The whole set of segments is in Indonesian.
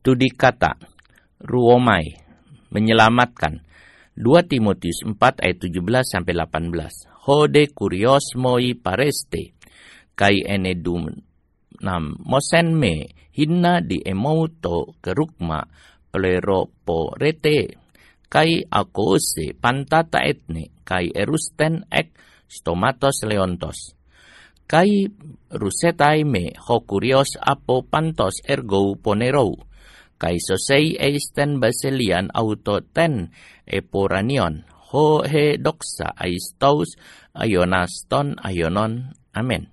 Studi kata ruomai menyelamatkan. 2 Timotius 4 ayat 17 sampai 18. Hode kurios moi pareste kai enedum nam mosen me hinna di emouto kerukma plero po rete kai akose pantata etne kai erusten ek stomatos leontos. Kai rusetai me hokurios apo pantos ergo ponerou kai sosei eisten baselian auto ten eporanion ho he doksa aistos ayonaston ayonon amen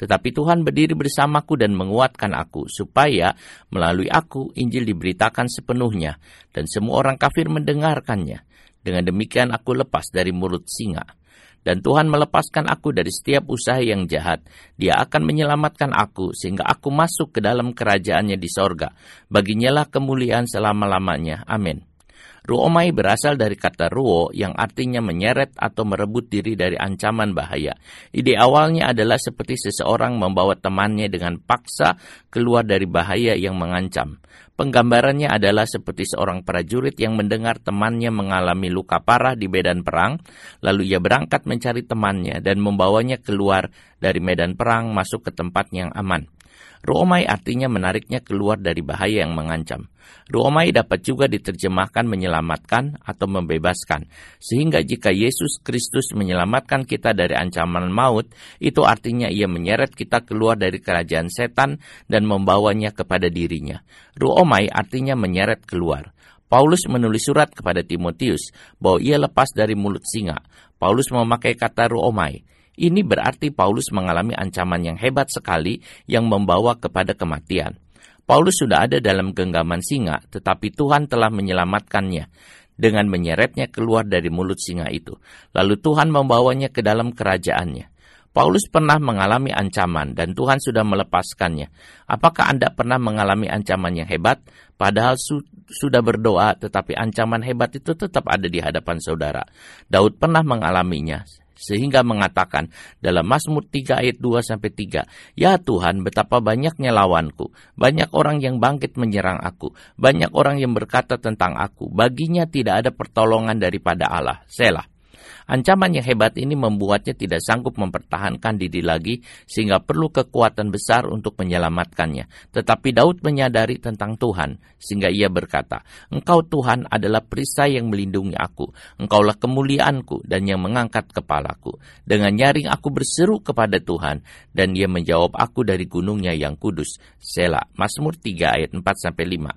tetapi Tuhan berdiri bersamaku dan menguatkan aku, supaya melalui aku Injil diberitakan sepenuhnya, dan semua orang kafir mendengarkannya. Dengan demikian aku lepas dari mulut singa. Dan Tuhan melepaskan aku dari setiap usaha yang jahat. Dia akan menyelamatkan aku, sehingga aku masuk ke dalam kerajaannya di sorga. Baginya lah kemuliaan selama-lamanya. Amin. Ruomai berasal dari kata ruo yang artinya menyeret atau merebut diri dari ancaman bahaya. Ide awalnya adalah seperti seseorang membawa temannya dengan paksa keluar dari bahaya yang mengancam. Penggambarannya adalah seperti seorang prajurit yang mendengar temannya mengalami luka parah di medan perang, lalu ia berangkat mencari temannya dan membawanya keluar dari medan perang masuk ke tempat yang aman. Ruomai artinya menariknya keluar dari bahaya yang mengancam. Ruomai dapat juga diterjemahkan menyelamatkan atau membebaskan. Sehingga jika Yesus Kristus menyelamatkan kita dari ancaman maut, itu artinya ia menyeret kita keluar dari kerajaan setan dan membawanya kepada dirinya. Ruomai artinya menyeret keluar. Paulus menulis surat kepada Timotius bahwa ia lepas dari mulut singa. Paulus memakai kata ruomai. Ini berarti Paulus mengalami ancaman yang hebat sekali yang membawa kepada kematian. Paulus sudah ada dalam genggaman singa, tetapi Tuhan telah menyelamatkannya dengan menyeretnya keluar dari mulut singa itu. Lalu Tuhan membawanya ke dalam kerajaannya. Paulus pernah mengalami ancaman dan Tuhan sudah melepaskannya. Apakah Anda pernah mengalami ancaman yang hebat, padahal su sudah berdoa, tetapi ancaman hebat itu tetap ada di hadapan saudara? Daud pernah mengalaminya sehingga mengatakan dalam Mazmur 3 ayat 2 sampai 3, "Ya Tuhan, betapa banyaknya lawanku, banyak orang yang bangkit menyerang aku, banyak orang yang berkata tentang aku, baginya tidak ada pertolongan daripada Allah." Selah. Ancaman yang hebat ini membuatnya tidak sanggup mempertahankan diri lagi sehingga perlu kekuatan besar untuk menyelamatkannya. Tetapi Daud menyadari tentang Tuhan sehingga ia berkata, Engkau Tuhan adalah perisai yang melindungi aku. Engkaulah kemuliaanku dan yang mengangkat kepalaku. Dengan nyaring aku berseru kepada Tuhan dan dia menjawab aku dari gunungnya yang kudus. Sela, Mazmur 3 ayat 4 sampai 5.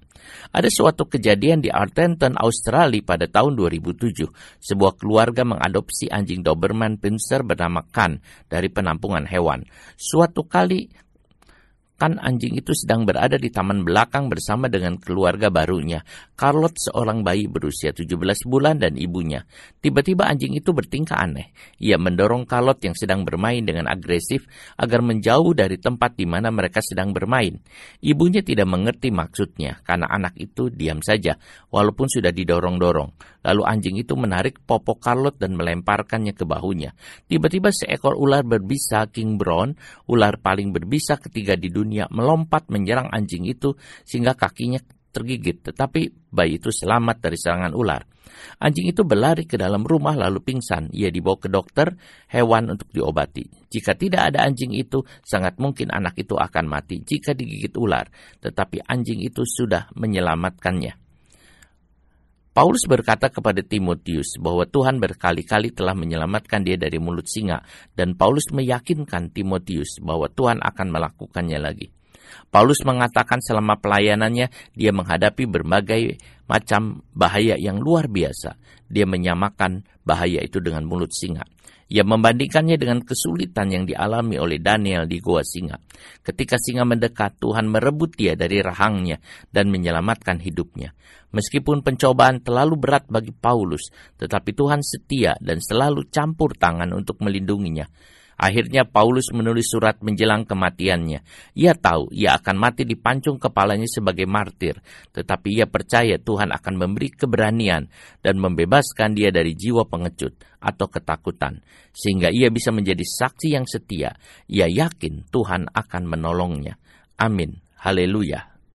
Ada suatu kejadian di Artenton, Australia pada tahun 2007. Sebuah keluarga mengadopsi anjing Doberman Pinscher bernama Kan dari penampungan hewan. Suatu kali Kan anjing itu sedang berada di taman belakang bersama dengan keluarga barunya. Carlot seorang bayi berusia 17 bulan dan ibunya. Tiba-tiba anjing itu bertingkah aneh. Ia mendorong Carlot yang sedang bermain dengan agresif agar menjauh dari tempat di mana mereka sedang bermain. Ibunya tidak mengerti maksudnya karena anak itu diam saja walaupun sudah didorong-dorong. Lalu anjing itu menarik popok Carlot dan melemparkannya ke bahunya. Tiba-tiba seekor ular berbisa King Brown, ular paling berbisa ketiga di dunia melompat menyerang anjing itu sehingga kakinya tergigit, tetapi bayi itu selamat dari serangan ular. Anjing itu berlari ke dalam rumah lalu pingsan. Ia dibawa ke dokter hewan untuk diobati. Jika tidak ada anjing itu, sangat mungkin anak itu akan mati jika digigit ular. Tetapi anjing itu sudah menyelamatkannya. Paulus berkata kepada Timotius bahwa Tuhan berkali-kali telah menyelamatkan dia dari mulut singa, dan Paulus meyakinkan Timotius bahwa Tuhan akan melakukannya lagi. Paulus mengatakan selama pelayanannya dia menghadapi berbagai macam bahaya yang luar biasa. Dia menyamakan bahaya itu dengan mulut singa. Ia membandingkannya dengan kesulitan yang dialami oleh Daniel di Goa Singa. Ketika singa mendekat, Tuhan merebut dia dari rahangnya dan menyelamatkan hidupnya. Meskipun pencobaan terlalu berat bagi Paulus, tetapi Tuhan setia dan selalu campur tangan untuk melindunginya. Akhirnya Paulus menulis surat menjelang kematiannya. Ia tahu ia akan mati dipancung kepalanya sebagai martir, tetapi ia percaya Tuhan akan memberi keberanian dan membebaskan dia dari jiwa pengecut atau ketakutan, sehingga ia bisa menjadi saksi yang setia. Ia yakin Tuhan akan menolongnya. Amin. Haleluya.